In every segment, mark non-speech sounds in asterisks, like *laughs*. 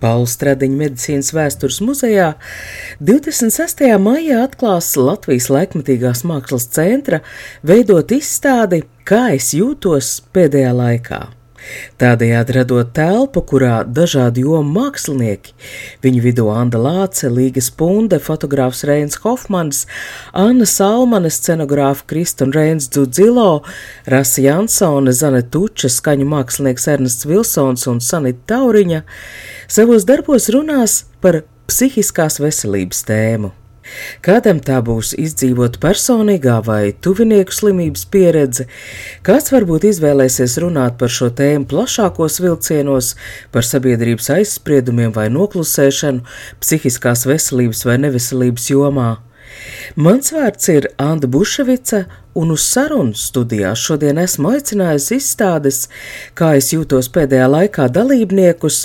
Pauls Stradiņa medicīnas vēstures muzejā 26. maijā atklās Latvijas laikmatīgās mākslas centra veidot izstādi Kā es jūtos pēdējā laikā. Tādējādi radot telpu, kurā dažādi jomu mākslinieki, viņu vidū Anna Lāce, Līga Spunde, fotogrāfs Reins Hofmans, Anna Salmane, scenogrāfa Kristina Reins Dzudzilo, Rasa Jansone, Zane Tuča, skaņu mākslinieks Ernests Vilsons un Sanita Tauriņa savos darbos runās par psihiskās veselības tēmu. Kādam tā būs izdzīvot personīgā vai tuvinieku slimības pieredze, kāds varbūt izvēlēsies runāt par šo tēmu plašākos vilcienos, par sabiedrības aizspriedumiem vai noklusēšanu, psihiskās veselības vai neveselības jomā. Mans vārds ir Anna Buševica, un uz sarunu studijā šodien esmu aicinājusi izstādes, kā es jūtos pēdējā laikā dalībniekus,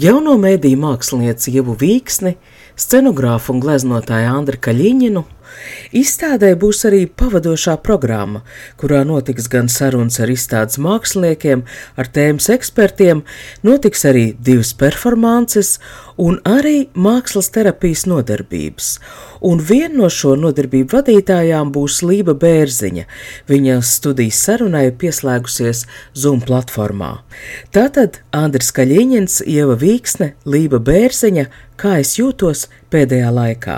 jauno mēdīju mākslinieci Ievu Vīksni, scenogrāfu un gleznotāju Andru Kaļiņinu. Izstādē būs arī pavadošā programma, kurā notiks gan sarunas ar izstādes māksliniekiem, ar tēmas ekspertiem, notiks arī divas performances un arī mākslas terapijas nodarbības. Un viena no šo nodarbību vadītājām būs Lība Bērziņa. Viņa studijas sarunai pieslēgusies Zoom platformā. Tātad Andris Kaļiņins, Ieva Vīksne, Lība Bērziņa, kā es jūtos pēdējā laikā.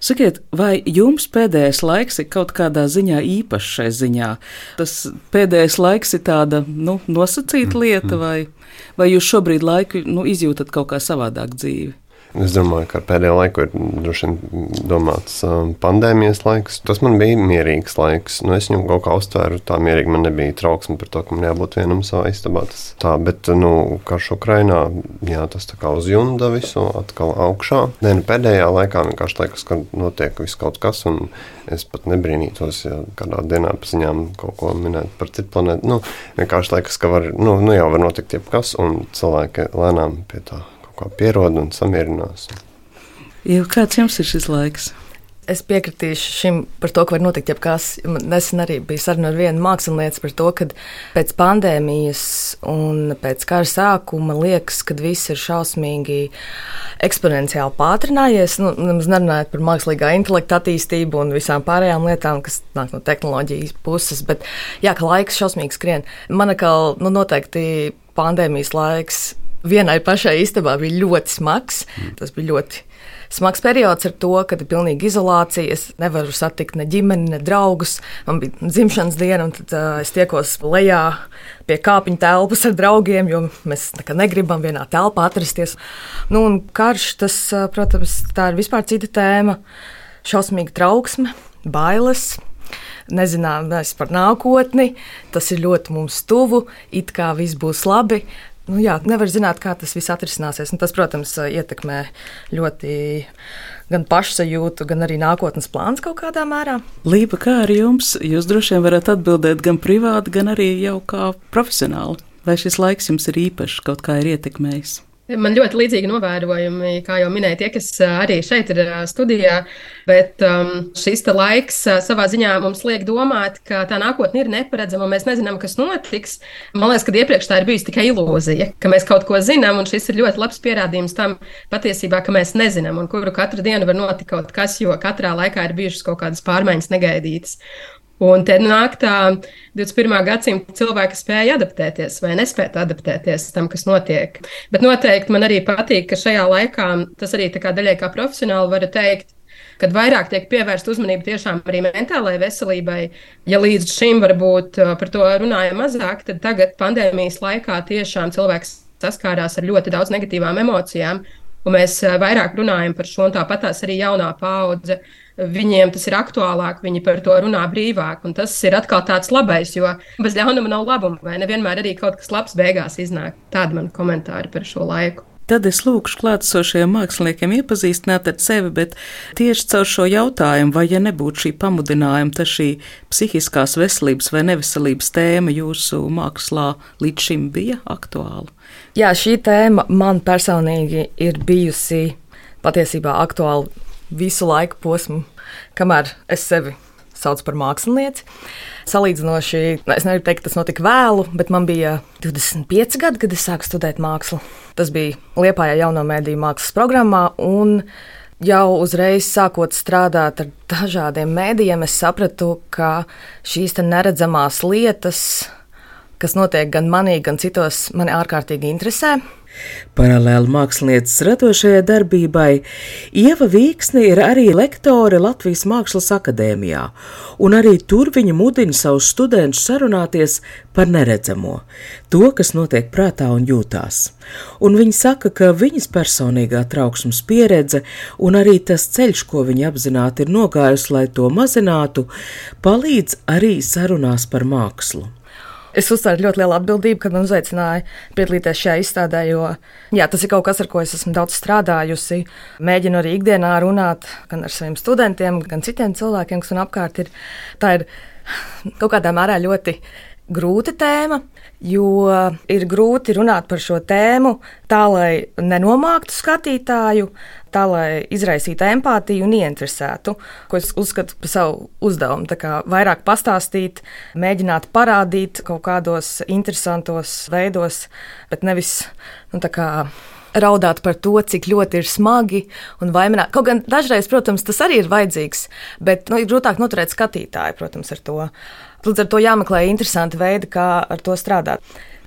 Sakiet, vai jums pēdējais laiks ir kaut kādā ziņā īpašs šai ziņā? Tas pēdējais laiks ir tāda nu, nosacīta lieta, vai, vai jūs šobrīd laiku nu, izjūtat kaut kā savādāk dzīvi? Es domāju, ka pēdējā laikā ir droši vien domāts um, pandēmijas laiks. Tas man bija mierīgs laiks. Nu, es viņu kaut kā uztvēru tā mierīgi. Man nebija trauksme par to, ka man jābūt vienam savā istabā. Tas tā, bet, nu, karš Ukrainā, jā, tas tā kā uzjunda visu atkal augšā. Nē, nu, pēdējā laikā vienkārši liekas, ka notiek viss kaut kas. Es pat nebrīnītos, ja kādā dienā pa ziņām kaut ko minētu par citu planētu. Nu, vienkārši liekas, ka var, nu, nu jau var notikt jebkas, un cilvēki lēnām pie tā kā pierod un samierinās. Jau kāds jums ir šis laiks? Es piekritīšu šim par to, ka var notikt jebkas. Nesen arī bija saruna ar vienu mākslinieci par to, ka pēc pandēmijas un pēc kara sākuma liekas, ka viss ir šausmīgi eksponenciāli pātrinājies. Nu, nemaz nerunājot par mākslīgā intelekta attīstību un visām pārējām lietām, kas nāk no tehnoloģijas puses, bet jā, ka laiks šausmīgi skrien. Man atkal nu, noteikti pandēmijas laiks vienai pašai istabā bija ļoti smags. Tas bija ļoti smags periods ar to, ka ir pilnīga izolācija. Es nevaru satikt ne ģimeni, ne draugus. Man bija dzimšanas diena, un tad uh, es tiekos lejā pie kāpņu telpas ar draugiem, jo mēs negribam vienā telpā atrasties. Nu, karš, tas, protams, tā ir vispār cita tēma. Šausmīga trauksme, bailes nezināmais par nākotni. Tas ir ļoti mums tuvu, it kā viss būs labi, Nu, jā, nevar zināt, kā tas viss atrisināsies. Un tas, protams, ietekmē ļoti gan pašsajūtu, gan arī nākotnes plāns kaut kādā mērā. Līpa, kā ar jums? Jūs droši vien varat atbildēt gan privāti, gan arī jau kā profesionāli. Vai šis laiks jums ir īpašs, kaut kā ir ietekmējis? Man ļoti līdzīgi novērojumi, kā jau minēja tie, kas arī šeit ir studijā. Bet um, šis laiks savā ziņā mums liek domāt, ka tā nākotne ir neparedzama un mēs nezinām, kas notiks. Man liekas, ka iepriekš tā ir bijusi tikai ilūzija, ka mēs kaut ko zinām, un šis ir ļoti labs pierādījums tam patiesībā, ka mēs nezinām, un kuru katru dienu var notikt kaut kas, jo katrā laikā ir bijušas kaut kādas pārmaiņas negaidītas. Un te nāk tā 21. gadsimta cilvēka spēja adaptēties vai nespēt adaptēties tam, kas notiek. Bet noteikti man arī patīk, ka šajā laikā tas arī daļai kā profesionāli varu teikt, kad vairāk tiek pievērsta uzmanība tiešām arī mentālajai veselībai. Ja līdz šim varbūt uh, par to runāja mazāk, tad tagad pandēmijas laikā tiešām cilvēks saskārās ar ļoti daudz negatīvām emocijām. Un mēs uh, vairāk runājam par šo, un tāpat tās arī jaunā paudze viņiem tas ir aktuālāk, viņi par to runā brīvāk. Un tas ir atkal tāds labais, jo bez ļaunuma nav labuma, vai nevienmēr arī kaut kas labs beigās iznāk. Tādi man komentāri par šo laiku. Tad es lūkšu klātesošajiem māksliniekiem iepazīstināt ar sevi, bet tieši caur šo jautājumu, vai ja nebūtu šī pamudinājuma, tad šī psihiskās veselības vai neveselības tēma jūsu mākslā līdz šim bija aktuāla? Jā, šī tēma man personīgi ir bijusi patiesībā aktuāla visu laiku posmu, kamēr es sevi saucu par mākslinieci. Salīdzinoši, es nevaru teikt, tas notika vēlu, bet man bija 25 gadi, kad es sāku studēt mākslu. Tas bija Liepājā jauno mēdīju mākslas programmā. Jau uzreiz sākot strādāt ar dažādiem mēdījiem, es sapratu, ka šīs neredzamās lietas, kas notiek gan manī, gan citos, mani ārkārtīgi interesē. Paralēli mākslinieces radošajai darbībai, Ieva Vīksne ir arī lektore Latvijas Mākslas akadēmijā, un arī tur viņa mudina savus studentus sarunāties par neredzamo, to, kas notiek prātā un jūtās. Un viņa saka, ka viņas personīgā trauksmes pieredze un arī tas ceļš, ko viņa apzināti ir nogājusi, lai to mazinātu, palīdz arī sarunās par mākslu. Es uztveru ļoti lielu atbildību, kad man uzaicināja piedalīties šajā izstādē, jo jā, tas ir kaut kas, ar ko es esmu daudz strādājusi. Mēģinu arī ikdienā runāt gan ar saviem studentiem, gan citiem cilvēkiem, kas man apkārt ir. Tā ir kaut kādā mērā ļoti grūta tēma, jo ir grūti runāt par šo tēmu tā, lai nenomāktu skatītāju, tā, lai izraisītu empātiju un ieinteresētu, ko es uzskatu par savu uzdevumu. Tā kā vairāk pastāstīt, mēģināt parādīt kaut kādos interesantos veidos, bet nevis nu, tā kā raudāt par to, cik ļoti ir smagi un vaimanāt. Kaut gan dažreiz, protams, tas arī ir vajadzīgs, bet nu, ir grūtāk noturēt skatītāju, protams, ar to. Līdz ar to jāmeklē interesanti veidi, kā ar to strādāt.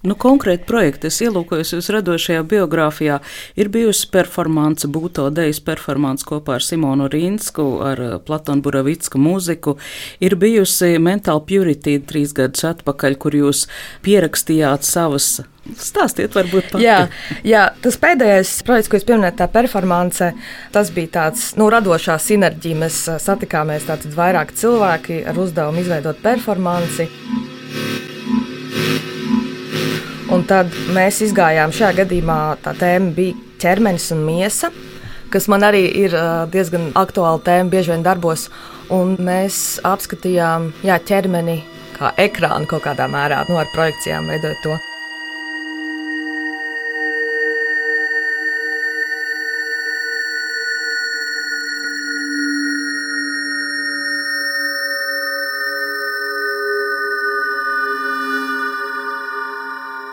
Nu, konkrēti projekti, es ielūkojos jūsu radošajā biogrāfijā, ir bijusi performance, būto dejas performance kopā ar Simonu Rīnsku, ar eh, Platonu Buravicku mūziku. Ir bijusi Mental Purity trīs gadus atpakaļ, kur jūs pierakstījāt savas Stāstiet, varbūt par jā, jā, tas pēdējais projekts, ko es pieminēju, tā performance, tas bija tāds nu, radošā sinerģija. Mēs eh, satikāmies vairāk cilvēki ar uzdevumu izveidot performanci. Un tad mēs izgājām šajā gadījumā, tā tēma bija ķermenis un miesa, kas man arī ir diezgan aktuāla tēma, bieži vien darbos. Un mēs apskatījām jā, ķermeni kā ekrānu kaut kādā mērā, nu, ar projekcijām veidojot to.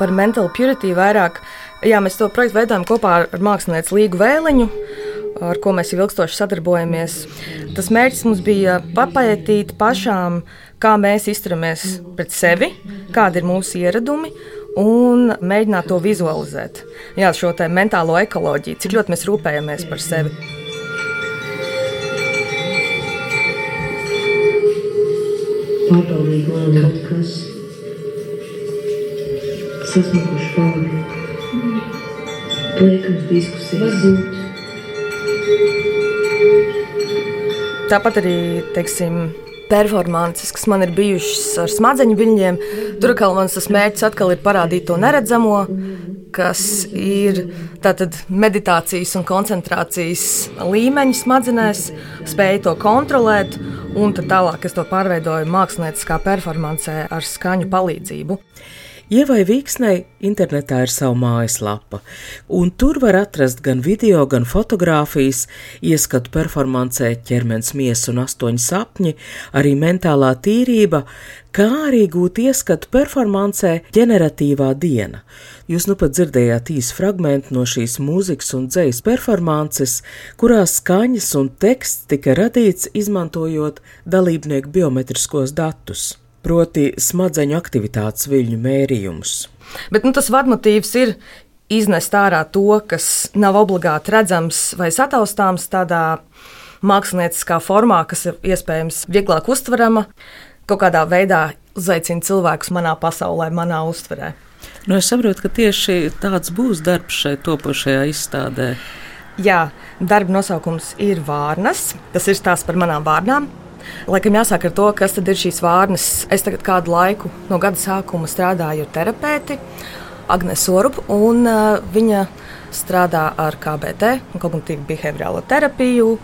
Par mental purity vairāk. Jā, mēs to projektu veidojam kopā ar, mākslinieci Līgu Vēliņu, ar ko mēs jau ilgstoši sadarbojamies. Tas mērķis mums bija papētīt pašām, kā mēs izturamies pret sevi, kādi ir mūsu ieradumi. Un mēģināt to vizualizēt. Jā, šo mentālo ekoloģiju, cik ļoti mēs rūpējamies par sevi. Papaudīgi man kaut kas sasmakuši paudi. Liekams diskusijas. Varbūt. Tāpat arī, teiksim, performances, kas man ir bijušas ar smadzeņu viļņiem. Tur atkal mans mērķis atkal ir parādīt to neredzamo, kas ir tātad meditācijas un koncentrācijas līmeņi smadzenēs, spēju to kontrolēt, un tad tālāk es to pārveidoju mākslinieckā performancē ar skaņu palīdzību. Ievai Vīksnei internetā ir sava mājaslapa, un tur var atrast gan video, gan fotografijas, ieskatu performancē ķermenis miesa un astoņi sapņi, arī mentālā tīrība, kā arī gūt ieskatu performancē ģeneratīvā diena. Jūs nu pat dzirdējāt īsu fragment no šīs mūzikas un dzējas performances, kurās skaņas un teksts tika radīts izmantojot dalībnieku biometriskos datus proti smadzeņu aktivitātes viļņu mērījums. Bet nu, tas vadmotīvs ir iznest ārā to, kas nav obligāti redzams vai sataustāms tādā mākslinieckā formā, kas ir iespējams vieglāk uztverama, kaut kādā veidā uzaicina cilvēkus manā pasaulē, manā uztverē. Nu, es saprotu, ka tieši tāds būs darbs šai topošajā izstādē. Jā, darba nosaukums ir Vārnas. Tas ir stāsts par manām vārnām. Laikam jāsāk ar to, kas ir šīs vārnas. Es tagad kādu laiku no gada sākuma strādāju ar terapeiti Agnēs Orupu, un uh, viņa strādā ar KBT, kognitīvu behaviorālo terapiju,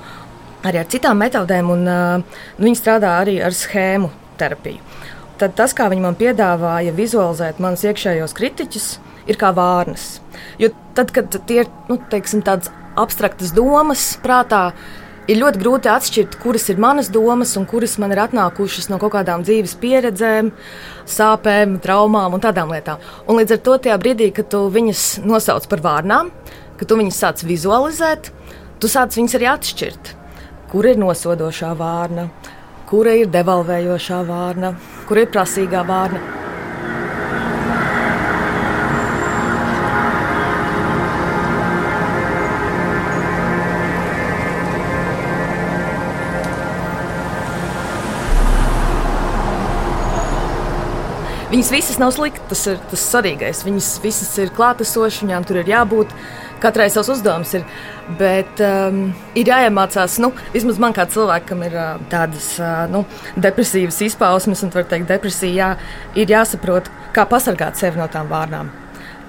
arī ar citām metodēm, un uh, viņi strādā arī ar schēmu terapiju. Tad tas, kā viņi man piedāvāja vizualizēt manus iekšējos kritiķus, ir kā vārnas. Jo tad, kad tie ir nu, teiksim, tādas abstraktas domas prātā, ir ļoti grūti atšķirt, kuras ir manas domas un kuras man ir atnākušas no kaut kādām dzīves pieredzēm, sāpēm, traumām un tādām lietām. Un līdz ar to tajā brīdī, kad tu viņas nosauc par vārnām, kad tu viņas sāc vizualizēt, tu sāc viņas arī atšķirt kur ir nosodošā vārna, kura ir devalvējošā vārna, kur ir prasīgā vārna. Viņas visas nav sliktas, tas ir tas svarīgais. Viņas visas ir klātesošas, viņām tur ir jābūt. Katrai savs uzdevums ir. Bet um, ir jāiemācās, nu, vismaz man kā cilvēkam ir uh, tādas uh, nu, depresīvas izpausmes, un, var teikt, depresija, jā, ir jāsaprot, kā pasargāt sevi no tām vārnām.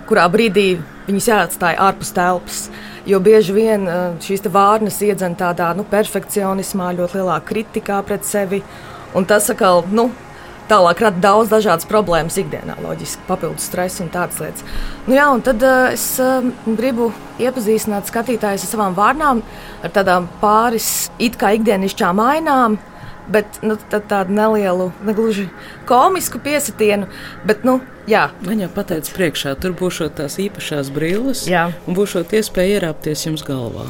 Kurā brīdī viņas jāatstāj ārpus telpas. Jo bieži vien uh, šīs vārnas iedzen tādā nu, perfekcionismā, ļoti lielā kritikā pret sevi. Un tas atkal, nu, tālāk rada daudz dažādas problēmas ikdienā, loģiski, papildus stresu un tādas lietas. Nu, jā, un tad uh, es uh, gribu iepazīstināt skatītājus ar savām vārnām, ar tādām pāris it kā ikdienišķām ainām. Bet nu, tādu nelielu, negluži komisku piesitienu. Bet, nu, jā. Viņa jau pateica, priekšā tur būs tās īpašās brilles, jā. un būs iespēja ierāpties jums galvā.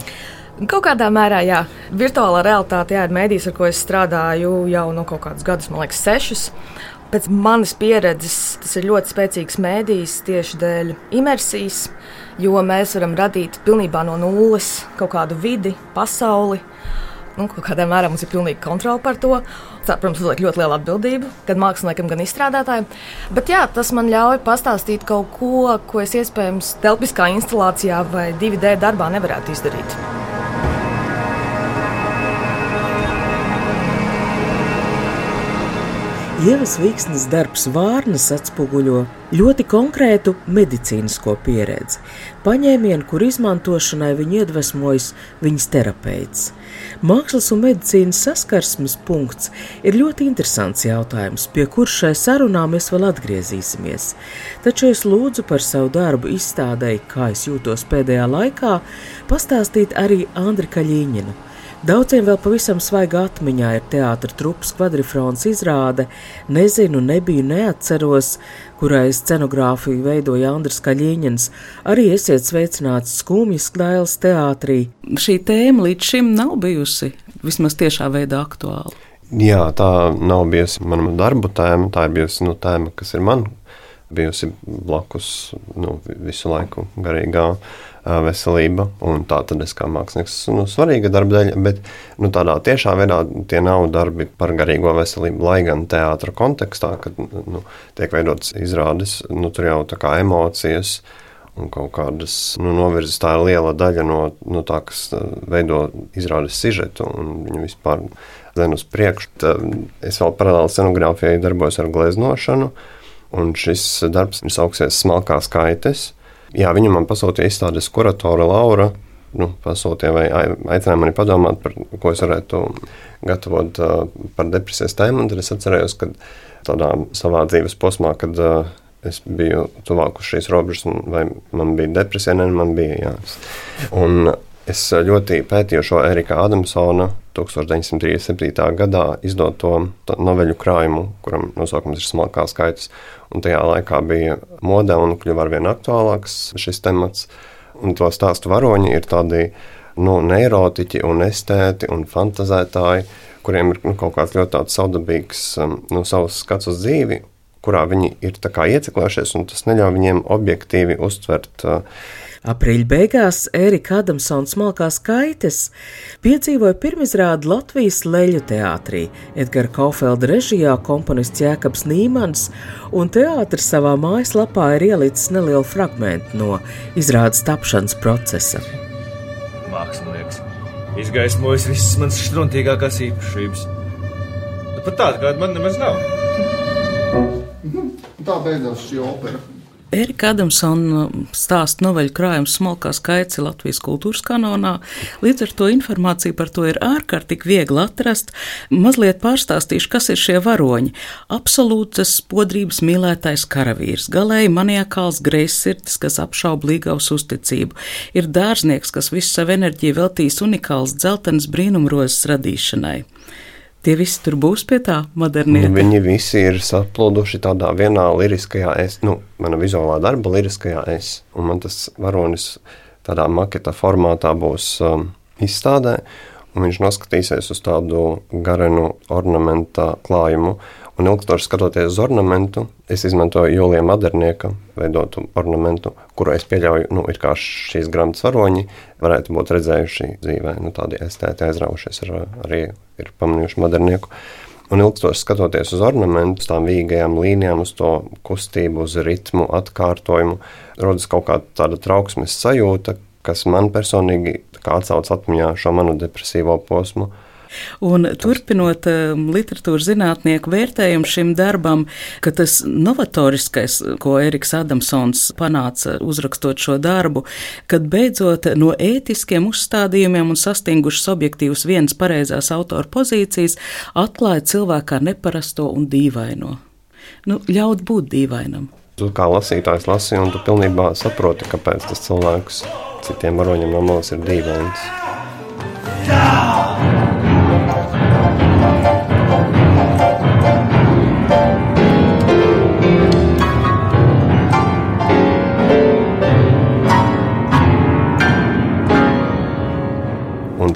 Kaut kādā mērā, jā, virtuālā realitāte jā, ir mēdījis, ar ko es strādāju jau no nu, kaut kādas gadus, man liekas, sešus. Pēc manas pieredzes tas ir ļoti spēcīgs mēdījis tieši dēļ imersijas, jo mēs varam radīt pilnībā no nulles kaut kādu vidi, pasauli. Nu, kādā mērā mums ir pilnīga kontrole par to. Tā, protams, uzliek ļoti liela atbildība gan māksliniekam, gan izstrādātājiem. Bet jā, tas man ļauj pastāstīt kaut ko, ko es iespējams telpiskā instalācijā vai 2D darbā nevarētu izdarīt. Ievas Vīksnes darbs Vārnas atspoguļo ļoti konkrētu medicīnisko pieredzi, paņēmienu, kur izmantošanai viņu iedvesmojas viņas terapeits. Mākslas un medicīnas saskarsmes punkts ir ļoti interesants jautājums, pie kurš šai sarunā mēs vēl atgriezīsimies. Taču es lūdzu par savu darbu izstādēji, kā es jūtos pēdējā laikā, pastāstīt arī Andri Kaļīņinu Daudziem vēl pavisam svaiga atmiņā ir teātris trupas kvadrifrons izrāde, nezinu, nebiju, neatceros, kurai scenogrāfiju veidoja Andris Kaļiņins. Arī esiet sveicināts skumjas dailes teātrī. Šī tēma līdz šim nav bijusi vismaz tiešā veidā aktuāla. Jā, tā nav bijusi mana darba tēma, tā ir bijusi nu, tēma, kas ir man bijusi blakus nu, visu laiku garīgā veselība. Tā tad es kā mākslinieks nu, svarīga darba daļa, bet nu, tādā tiešā veidā tie nav darbi par garīgo veselību. Lai gan teātra kontekstā, kad nu, tiek veidotas izrādes, nu, tur jau tā kā emocijas. Un kaut kādas nu, novirzes tā ir liela daļa no, no tā, kas veido izrādes sižetu un viņu vispār zina uz priekšu. Es vēl paralēli scenogrāfijai darbojos ar gleznošanu, un šis darbs ir sauksies Smalkās kaites. Jā, viņa man pasūtīja izstādes kuratore Laura. Nu, pasūtīja vai aicināja mani padomāt, par ko es varētu gatavot uh, par depresijas tēmu. Tad es atcerējos, ka tādā savā dzīves posmā, kad uh, es biju tuvāk šīs robežas, vai man bija depresija, ne, man bija jā. Un es ļoti pētīju šo Erika Adamsona 1937. gadā izdoto noveļu krājumu, kuram nosaukums ir Smalkās skaitas. Un tajā laikā bija mode un kļuva arvien aktuālāks šis temats. Un to stāstu varoņi ir tādi nu, neirotiķi un estēti un fantazētāji, kuriem ir nu, kaut kāds ļoti saudabīgs um, nu, savs skats uz dzīvi, kurā viņi ir ieciklējušies, un tas neļauj viņiem objektīvi uztvert uh, Aprīļa beigās Ērika Adamsons smalkās kaites piedzīvoja pirmizrādi Latvijas leļu teātrī. Edgara Kaufelda režijā komponists Jēkabs Nīmans un teātris savā mājaslapā ir ielicis nelielu fragment no izrādes tapšanas procesa. Mākslinieks izgaismojas visas manas struntīgākās īpašības. Nu, pat tāda, kāda man nemaz nav. Tā beidzās šī opera. Erika Adamsona stāsta noveļu krājums smalkā skaits Latvijas kultūras kanonā. Līdz ar to informācija par to ir ārkārtīgi viegli atrast. Mazliet pārstāstīšu, kas ir šie varoņi. Absolūtas podrības mīlētais karavīrs, galēji maniakāls greizsirdis, kas apšauba līgavas uzticību. Ir dārznieks, kas visu savu enerģiju veltīs unikāls dzeltenes brīnumrozes radīšanai. Tie visi tur būs pie tā modernie. Nu, viņi visi ir saplūduši tādā vienā liriskajā es, nu, mana vizuālā darba liriskajā es. Un man tas varonis tādā maketa formātā būs um, izstādē, un viņš noskatīsies uz tādu garenu ornamenta klājumu. Un ilgstoši skatoties uz ornamentu, es izmantoju Jūlijā Madernieka veidotu ornamentu, kuru es pieļauju, nu, ir kā šīs grāmatas varoņi, varētu būt redzējuši dzīvē. Nu, tādi estēti aizraujušies ar, arī ir pamanījuši Madernieku. Un ilgstoši skatoties uz ornamentu, tām vīgajām līnijām, uz to kustību, uz ritmu, atkārtojumu, rodas kaut kāda tāda trauksmes sajūta, kas man personīgi atsauc atmiņā šo manu depresīvo posmu. Un turpinot um, literatūras zinātnieku vērtējumu šim darbam, ka tas novatoriskais, ko Eriks Adamsons panāca uzrakstot šo darbu, kad beidzot no ētiskiem uzstādījumiem un sastingušas objektīvas vienas pareizās autora pozīcijas, atklāja cilvēkā neparasto un dīvaino. Nu, ļaut būt dīvainam. Tu kā lasītājs lasi, un tu pilnībā saproti, kāpēc tas cilvēks citiem varoņiem no malas ir dīvains. Down!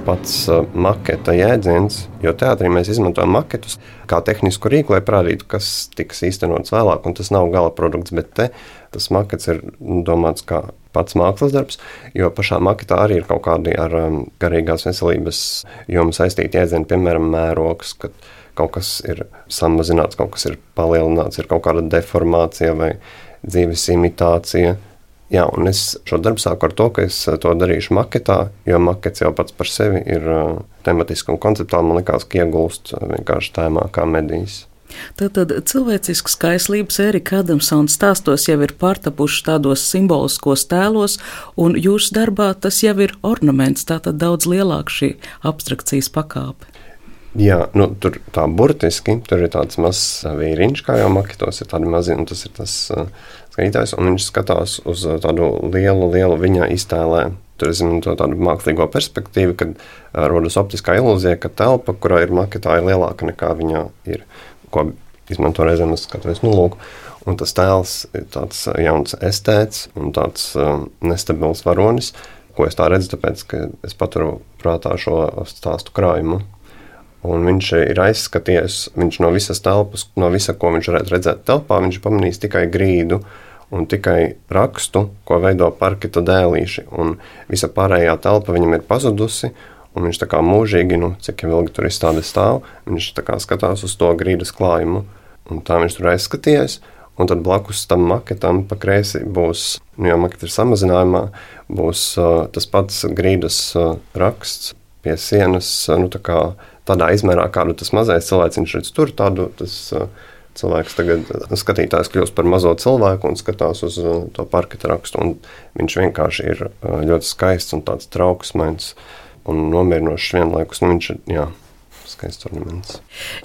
Pats uh, maketa jēdziens, jo teātrī mēs izmantojam maketus kā tehnisku rīku, lai parādītu, kas tiks īstenots vēlāk, un tas nav gala produkts, bet te tas makets ir domāts kā pats mākslas darbs, jo pašā maketā arī ir kaut kādi ar um, garīgās veselības jomu saistīti jēdzieni, piemēram, mērogs, kad kaut kas ir samazināts, kaut kas ir palielināts, ir kaut kāda deformācija vai dzīves imitācija Jā, un es šo darbu sāku ar to, ka es to darīšu maketā, jo makets jau pats par sevi ir uh, tematiski un konceptuāli. Man liekas, ka iegūst vienkārši tēmā kā medijas. Tātad cilvēcisks skaislības Erika Adamsona stāstos jau ir pārtapuši tādos simboliskos tēlos, un jūsu darbā tas jau ir ornaments, tātad daudz lielāka šī abstrakcijas pakāpe. Jā, nu, tur tā burtiski, tur ir tāds mazs vīriņš, kā jau maketos ir tādi mazi, un tas ir tas uh, skatītājs, un viņš skatās uz uh, tādu lielu, lielu viņa iztēlē. Tur es izmantoju tādu mākslīgo perspektīvu, kad uh, rodas optiskā ilūzija, ka telpa, kurā ir maketā, ir lielāka nekā viņa ir. Ko izmanto reizēm, es skatos, nu, lūk. Un tas tēls ir tāds uh, jauns estēts un tāds um, nestabils varonis, ko es tā redzu, tāpēc, ka es paturu prātā šo stāstu krājumu. Un viņš ir aizskaties, viņš no visas telpas, no visa, ko viņš varētu redzēt telpā, viņš pamanīs tikai grīdu, un tikai rakstu, ko veido parketa dēlīši. Visa pārējā telpa viņam ir pazudusi. Un viņš tā kā mūžīgi, nu, cik ilgi tur izstāde stāv, viņš skatās uz to grīdas klājumu. Un tā viņš tur aizskaties. Un tad blakus tam maketam pa kreisi būs, nu, jau maketa ir samazinājumā, būs uh, tas pats grīdas uh, raksts pie sienas, uh, nu, tā kā tādā izmērā, kādu tas mazais cilvēks redz tur, tādu tas. Uh, cilvēks tagad uh, skatītājs kļūst par mazo cilvēku un skatās uz uh, to parketa rakstu. Viņš vienkārši ir uh, ļoti skaists un tāds trauksmains un nomierinošs vienlaikus. Nu, viņš jā, skaists ornaments.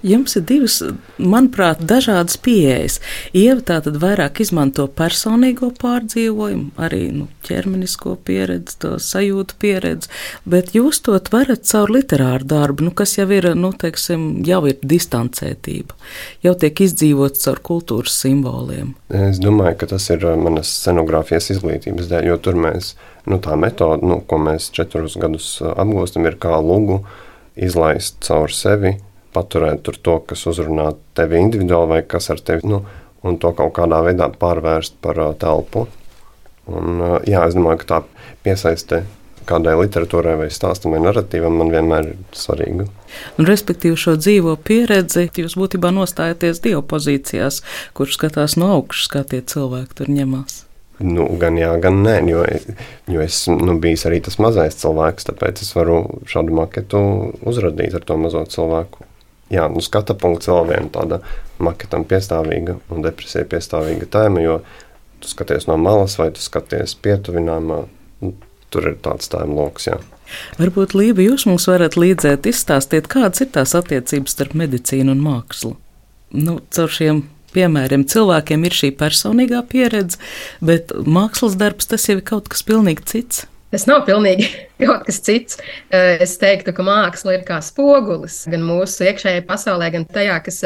Jums ir divas, manuprāt, dažādas pieejas. Ieva tā tad vairāk izmanto personīgo pārdzīvojumu, arī nu, ķermenisko pieredzi, to sajūtu pieredzi, bet jūs to varat caur literāru darbu, nu, kas jau ir, nu, teiksim, jau ir distancētība, jau tiek izdzīvots caur kultūras simboliem. Es domāju, ka tas ir uh, manas scenogrāfijas izglītības dēļ, jo tur mēs, nu, tā metode, nu, ko mēs četrus gadus uh, apgūstam, ir kā lugu izlaist caur sevi, paturēt to, kas uzrunā tevi individuāli vai kas ar tevi, nu, un to kaut kādā veidā pārvērst par uh, telpu. Un, uh, jā, es domāju, ka tā piesaiste kādai literatūrai vai stāstam vai narratīvam man vienmēr ir svarīga. Un, respektīvi, šo dzīvo pieredzi jūs būtībā nostājaties Dieva pozīcijās, kurš skatās no augšas, kā tie cilvēki tur ņemās. Nu, gan jā, gan nē, jo, jo es nu, biju arī tas mazais cilvēks, tāpēc es varu šādu maketu uzradīt ar to mazo cilvēku. Jā, nu, skata punkts vēl viena tāda maketam piestāvīga un depresija piestāvīga tēma, jo tu skaties no malas vai tu skaties pietuvinājumā. Nu, tur ir tāds tēma lokus. Jā. Varbūt Lība, jūs mums varat līdzēt, izstāstīt, kādas ir tās attiecības starp medicīnu un mākslu. Nu, caur šiem piemēriem cilvēkiem ir šī personīgā pieredze, bet mākslas darbs tas jau ir kaut kas pilnīgi cits. Tas nav pilnīgi *laughs* kaut kas cits. Es teiktu, ka māksla ir kā spogulis gan mūsu iekšējai pasaulē, gan tajā, kas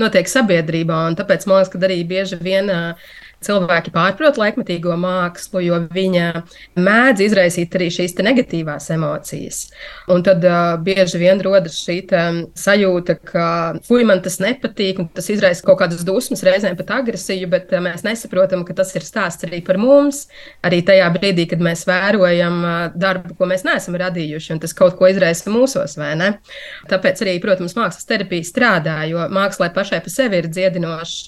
notiek sabiedrībā. Un tāpēc man liekas, ka arī bieži vien cilvēki pārprot laikmatīgo mākslu, jo viņa mēdz izraisīt arī šīs negatīvās emocijas. Un tad uh, bieži vien rodas šī sajūta, ka fuj, man tas nepatīk, un tas izraisa kaut kādas dusmas, reizēm pat agresiju, bet uh, mēs nesaprotam, ka tas ir stāsts arī par mums, arī tajā brīdī, kad mēs vērojam uh, darbu, ko mēs neesam radījuši, un tas kaut ko izraisa mūsos, vai ne? Tāpēc arī, protams, mākslas terapija strādā, jo mākslā pašai pa sevi ir dziedinošs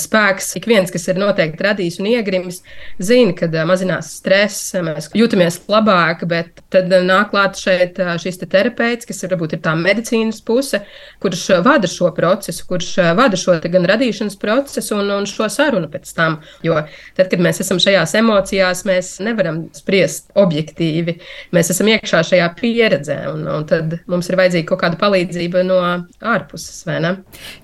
spēks. Ik viens, kas ir noteikti radījis un iegrimis, zina, ka mazinās stress, mēs jūtamies labāk, bet tad nāk klāt šeit šis te terapeits, kas varbūt ir tā medicīnas puse, kurš vada šo procesu, kurš vada šo gan radīšanas procesu un, un šo sarunu pēc tam. Jo tad, kad mēs esam šajās emocijās, mēs nevaram spriest objektīvi. Mēs esam iekšā šajā pieredzē, un, un tad mums ir vajadzīga kaut kāda palīdzība no ārpuses, vai ne?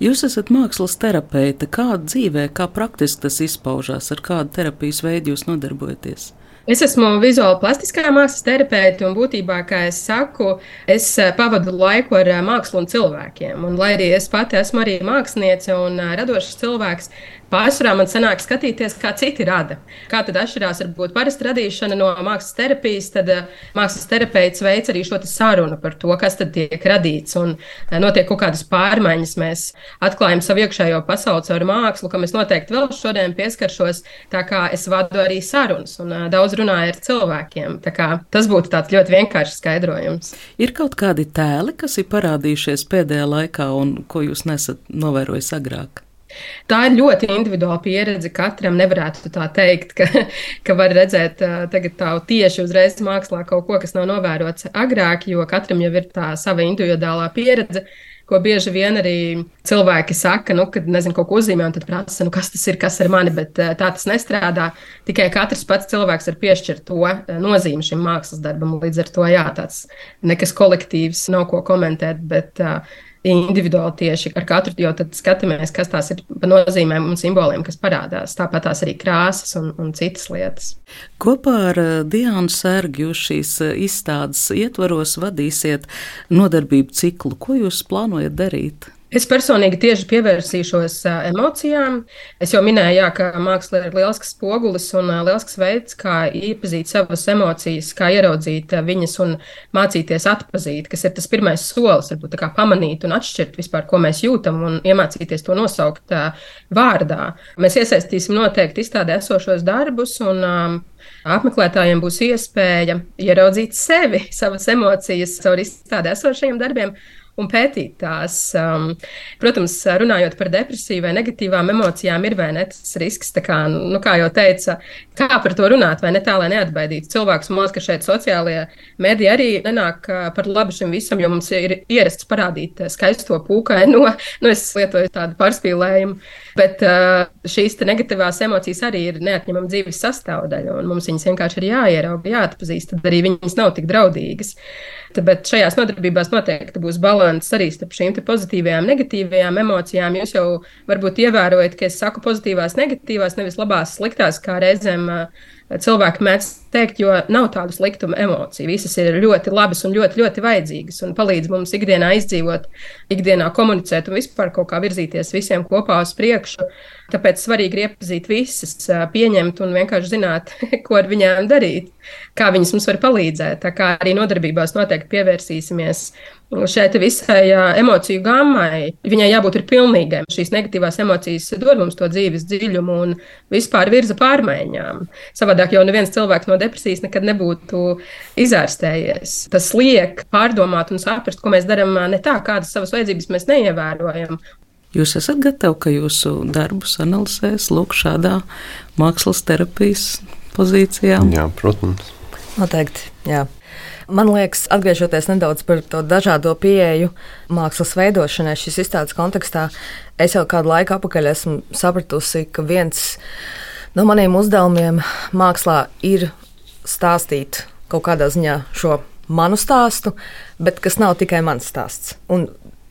Jūs esat mākslas terapeite. Kā dzīvē, kā praktiski tas izpaužās, ar kādu terapijas veidu jūs nodarbojaties? Es esmu vizuāla plastiskā mākslas terapeite, un būtībā, kā es saku, es eh, pavadu laiku ar eh, mākslu un cilvēkiem. Un, lai arī es pati esmu arī māksliniece un eh, radošs cilvēks, Pārsvarā man sanāk skatīties, kā citi rada. Kā tad atšķirās varbūt parasta radīšana no mākslas terapijas, tad uh, mākslas terapeits veic arī šo sarunu par to, kas tad tiek radīts. Un uh, notiek kaut kādas pārmaiņas. Mēs atklājam savu iekšējo pasauli caur mākslu, kam es noteikti vēl šodien pieskaršos. Tā kā es vadu arī sarunas un uh, daudz runāju ar cilvēkiem. Tas būtu tāds ļoti vienkāršs skaidrojums. Ir kaut kādi tēli, kas ir parādījušies pēdējā laikā un ko jūs nesat novērojis agrāk? Tā ir ļoti individuāla pieredze. Katram nevarētu tā teikt, ka, ka var redzēt tā tieši uzreiz mākslā kaut ko, kas nav novērots agrāk, jo katram jau ir tā sava individuālā pieredze. Ko bieži vien arī cilvēki saka, nu, kad nezinu, kaut ko uzzīmē, un tad prasa, nu, kas tas ir, kas ir mani, bet tā tas nestrādā. Tikai katrs pats cilvēks var piešķirt to nozīmi šim mākslas darbam. Līdz ar to, jā, tāds nekas kolektīvs nav ko komentēt, bet uh, individuāli tieši ar katru, jo tad skatāmies, kas tās ir pa nozīmēm un simboliem, kas parādās. Tāpat tās arī krāsas un, un citas lietas. Kopā ar eh, Diānu Sērgu jūs šīs eh, izstādes ietvaros vadīsiet nodarbību ciklu. Ko jūs plānojat darīt? Es personīgi tieši pievērsīšos emocijām. Es jau minēju, jā, ka māksla ir liels spogulis un liels veids, kā iepazīt savas emocijas, kā ieraudzīt viņas un mācīties atpazīt, kas ir tas pirmais solis, varbūt kā pamanīt un atšķirt vispār, ko mēs jūtam un iemācīties to nosaukt vārdā. Mēs iesaistīsim noteikti izstādē esošos darbus un um, apmeklētājiem būs iespēja ieraudzīt sevi, savas emocijas caur izstādē esošajiem darbiem un pētīt tās. Um, protams, runājot par depresiju vai negatīvām emocijām, ir vai ne tas risks, kā, nu, kā jau teica, kā par to runāt, vai ne tā, lai neatbaidītu cilvēkus. Man liekas, ka šeit sociālajie mediji arī nenāk uh, par labu šim visam, jo mums ir ierasts parādīt uh, skaisto pūkaino. *laughs* Nu, es lietoju tādu pārspīlējumu, bet uh, šīs negatīvās emocijas arī ir neatņemama dzīves sastāvdaļa, un mums viņas vienkārši ir jāierauga, jāatpazīst, tad arī viņas nav tik draudīgas. Bet šajās nodarbībās noteikti būs līdzsvars arī starp šīm pozitīvajām negatīvajām emocijām. Jūs jau varbūt ievērojat, ka es saku pozitīvās, negatīvās, nevis labās, sliktās, kā reizēm cilvēki mēdz teikt, jo nav tādu sliktumu emociju. Visas ir ļoti labas un ļoti, ļoti vajadzīgas un palīdz mums ikdienā izdzīvot, ikdienā komunicēt un vispār kaut kā virzīties visiem kopā uz priekšu. Tāpēc svarīgi ir iepazīt visas, pieņemt un vienkārši zināt, *laughs* ko ar viņām darīt, kā viņas mums var palīdzēt. Tā kā arī nodarbībās noteikti pievērsīsimies šai visai emociju gammai. Viņai jābūt pilnīgai. Šīs negatīvās emocijas dod mums to dzīves dziļumu un vispār virza pārmaiņām. Savādāk jau neviens cilvēks no depresijas nekad nebūtu izārstējies. Tas liek pārdomāt un saprast, ko mēs darām ne tā, kādas savas vajadzības mēs neievērojam. Jūs esat gatavi, ka jūsu darbus analizēs lūk šādā mākslas terapijas pozīcijā? Jā, protams. Noteikti, jā. Man liekas, atgriežoties nedaudz par to dažādo pieeju mākslas veidošanai, šīs izstādes kontekstā, es jau kādu laiku atpakaļ esmu sapratusi, ka viens No maniem uzdevumiem mākslā ir stāstīt kaut kādā ziņā šo manu stāstu, bet kas nav tikai mans stāsts. Un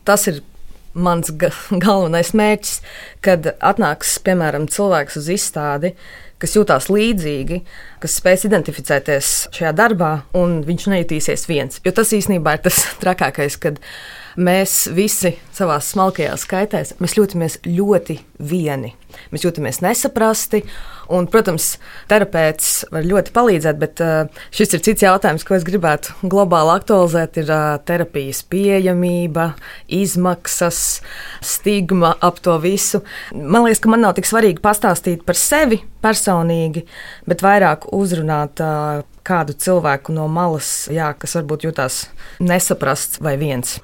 tas ir mans ga *laughs* galvenais mērķis, kad atnāks, piemēram, cilvēks uz izstādi, kas jūtās līdzīgi, kas spēs identificēties šajā darbā, un viņš nejutīsies viens. Jo tas īstenībā ir tas *laughs* trakākais, kad mēs visi savā smalkajā skaitēs, jūtamies ļoti vieni. Mēs jūtamies nesaprasti, un, protams, terapeits var ļoti palīdzēt, bet uh, šis ir cits jautājums, ko es gribētu globāli aktualizēt. Ir uh, terapijas pieejamība, izmaksas, stigma ap to visu. Man liekas, ka man nav tik svarīgi pastāstīt par sevi personīgi, bet vairāk uzrunāt uh, kādu cilvēku no malas, jā, kas varbūt jutās nesaprasts vai viens.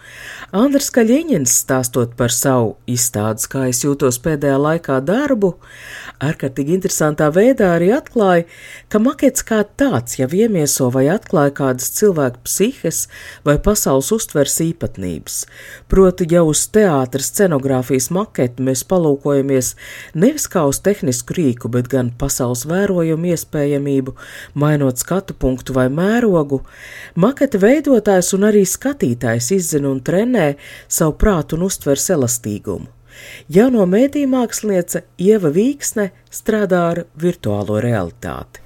Andris Kaļiņins stāstot par savu izstādes, kā es jūtos pēdējā laikā darbu, ārkārtīgi interesantā veidā arī atklāja, ka makets kā tāds jau iemieso vai atklāja kādas cilvēku psihes vai pasaules uztvers īpatnības. Proti, jau uz teātra scenogrāfijas maketu mēs palūkojamies nevis kā uz tehnisku rīku, bet gan pasaules vērojumu iespējamību, mainot skatu punktu vai mērogu, maketa veidotājs un arī skatītājs izzina un trenē savu prātu un uztvers elastīgumu. Jauno mēdīju māksliniece Ieva Vīksne strādā ar virtuālo realitāti.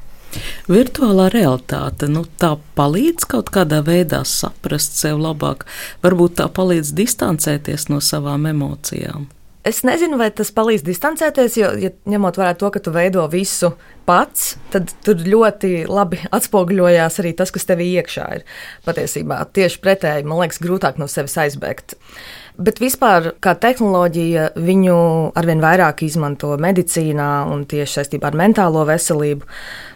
Virtuālā realitāte nu, tā palīdz kaut kādā veidā saprast sevi labāk, varbūt tā palīdz distancēties no savām emocijām. Es nezinu, vai tas palīdz distancēties, jo, ja ņemot vērā to, ka tu veido visu pats, tad tur ļoti labi atspoguļojās arī tas, kas tevī iekšā ir. Patiesībā tieši pretēji, man liekas, grūtāk no sevis aizbēgt. Bet vispār, kā tehnoloģija, viņu arvien vairāk izmanto medicīnā un tieši saistībā ar mentālo veselību.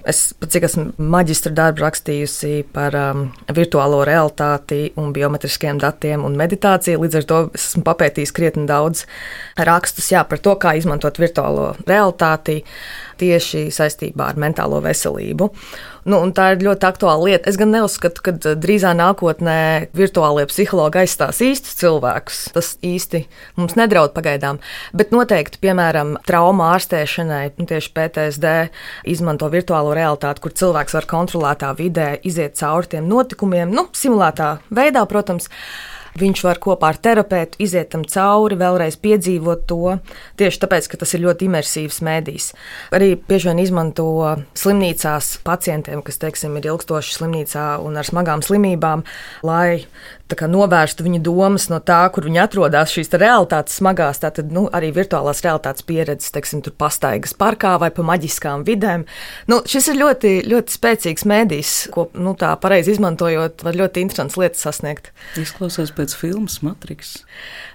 Es pat cik esmu maģistra darbu rakstījusi par um, virtuālo realitāti un biometriskiem datiem un meditāciju. Līdz ar to esmu papētījis krietni daudz rakstus jā, par to, kā izmantot virtuālo realitāti tieši saistībā ar mentālo veselību. Nu, tā ir ļoti aktuāla lieta. Es gan neuzskatu, ka drīzā nākotnē virtuālie psihologi aizstās īstus cilvēkus. Tas īsti mums nedraud pagaidām. Bet noteikti, piemēram, trauma ārstēšanai, nu, tieši PTSD, izmanto virtuālo realitāti, kur cilvēks var kontrolētā vidē iziet cauri tiem notikumiem, nu, simulētā veidā, protams. Viņš var kopā ar terapeitu iziet tam cauri, vēlreiz piedzīvot to. Tieši tāpēc, ka tas ir ļoti imersīvs mēdījis. Arī bieži vien izmanto slimnīcās pacientiem, kas teiksim, ir ilgstoši slimnīcā un ar smagām slimībām, lai novērstu viņu domas no tā, kur viņi atrodas, šīs realitātes smagās, tātad nu, arī virtuālās realitātes pieredzes, teiksim, tur pastaigas parkā vai pa maģiskām vidēm. Nu, šis ir ļoti, ļoti spēcīgs mēdījis, ko nu, tā pareizi izmantojot, var ļoti interesants lietas sasniegt. Izklausās pēc filmas Matrix.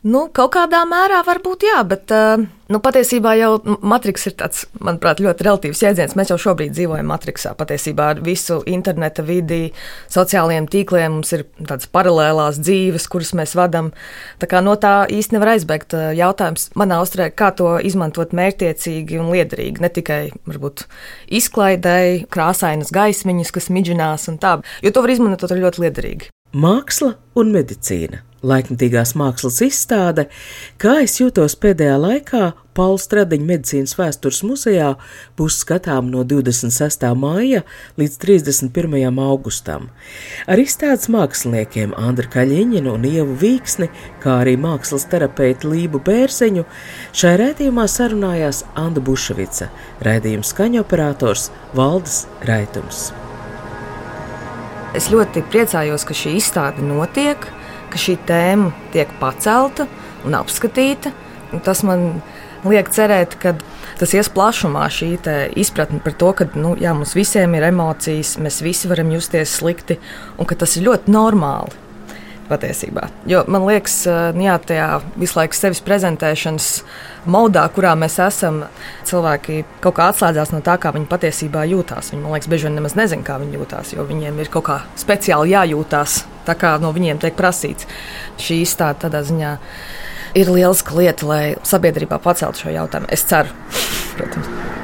Nu, kaut kādā mērā varbūt jā, bet uh, nu, patiesībā jau Matrix ir tāds, manuprāt, ļoti relatīvs jēdziens. Mēs jau šobrīd dzīvojam Matrixā. Patiesībā ar visu interneta vidi, sociālajiem tīkliem mums ir tādas paralēlās dzīves, kuras mēs vadām. Tā kā no tā īsti nevar aizbēgt jautājums manā uzturē, kā to izmantot mērķiecīgi un liederīgi. Ne tikai varbūt izklaidēji, krāsainas gaismiņas, kas midžinās un tā, jo to var izmantot ļoti liederīgi. Māksla un medicīna laikmatīgās mākslas izstāde, kā es jūtos pēdējā laikā Paula Stradiņa medicīnas vēstures muzejā būs skatām no 26. māja līdz 31. augustam. Ar izstādes māksliniekiem Andra Kaļiņina un Ievu Vīksni, kā arī mākslas terapeitu Lību Bērziņu, šai rētījumā sarunājās Anda Buševica, rēdījuma skaņoperators Valdes Raitums. Es ļoti priecājos, ka šī izstāde notiek ka šī tēma tiek pacelta un apskatīta. Un tas man liek cerēt, ka tas ies plašumā, šī izpratne par to, ka nu, jā, mums visiem ir emocijas, mēs visi varam justies slikti un ka tas ir ļoti normāli. Patiesībā. Jo man liekas, nu jā, tajā visu laiku sevis prezentēšanas modā, kurā mēs esam, cilvēki kaut kā atslēdzās no tā, kā viņi patiesībā jūtas. Viņi, man liekas, bieži vien nemaz nezina, kā viņi jūtas, jo viņiem ir kaut kā speciāli jājūtās tā kā no viņiem tiek prasīts. Šī izstāde tādā ziņā ir lieliska lieta, lai sabiedrībā paceltu šo jautājumu. Es ceru, protams.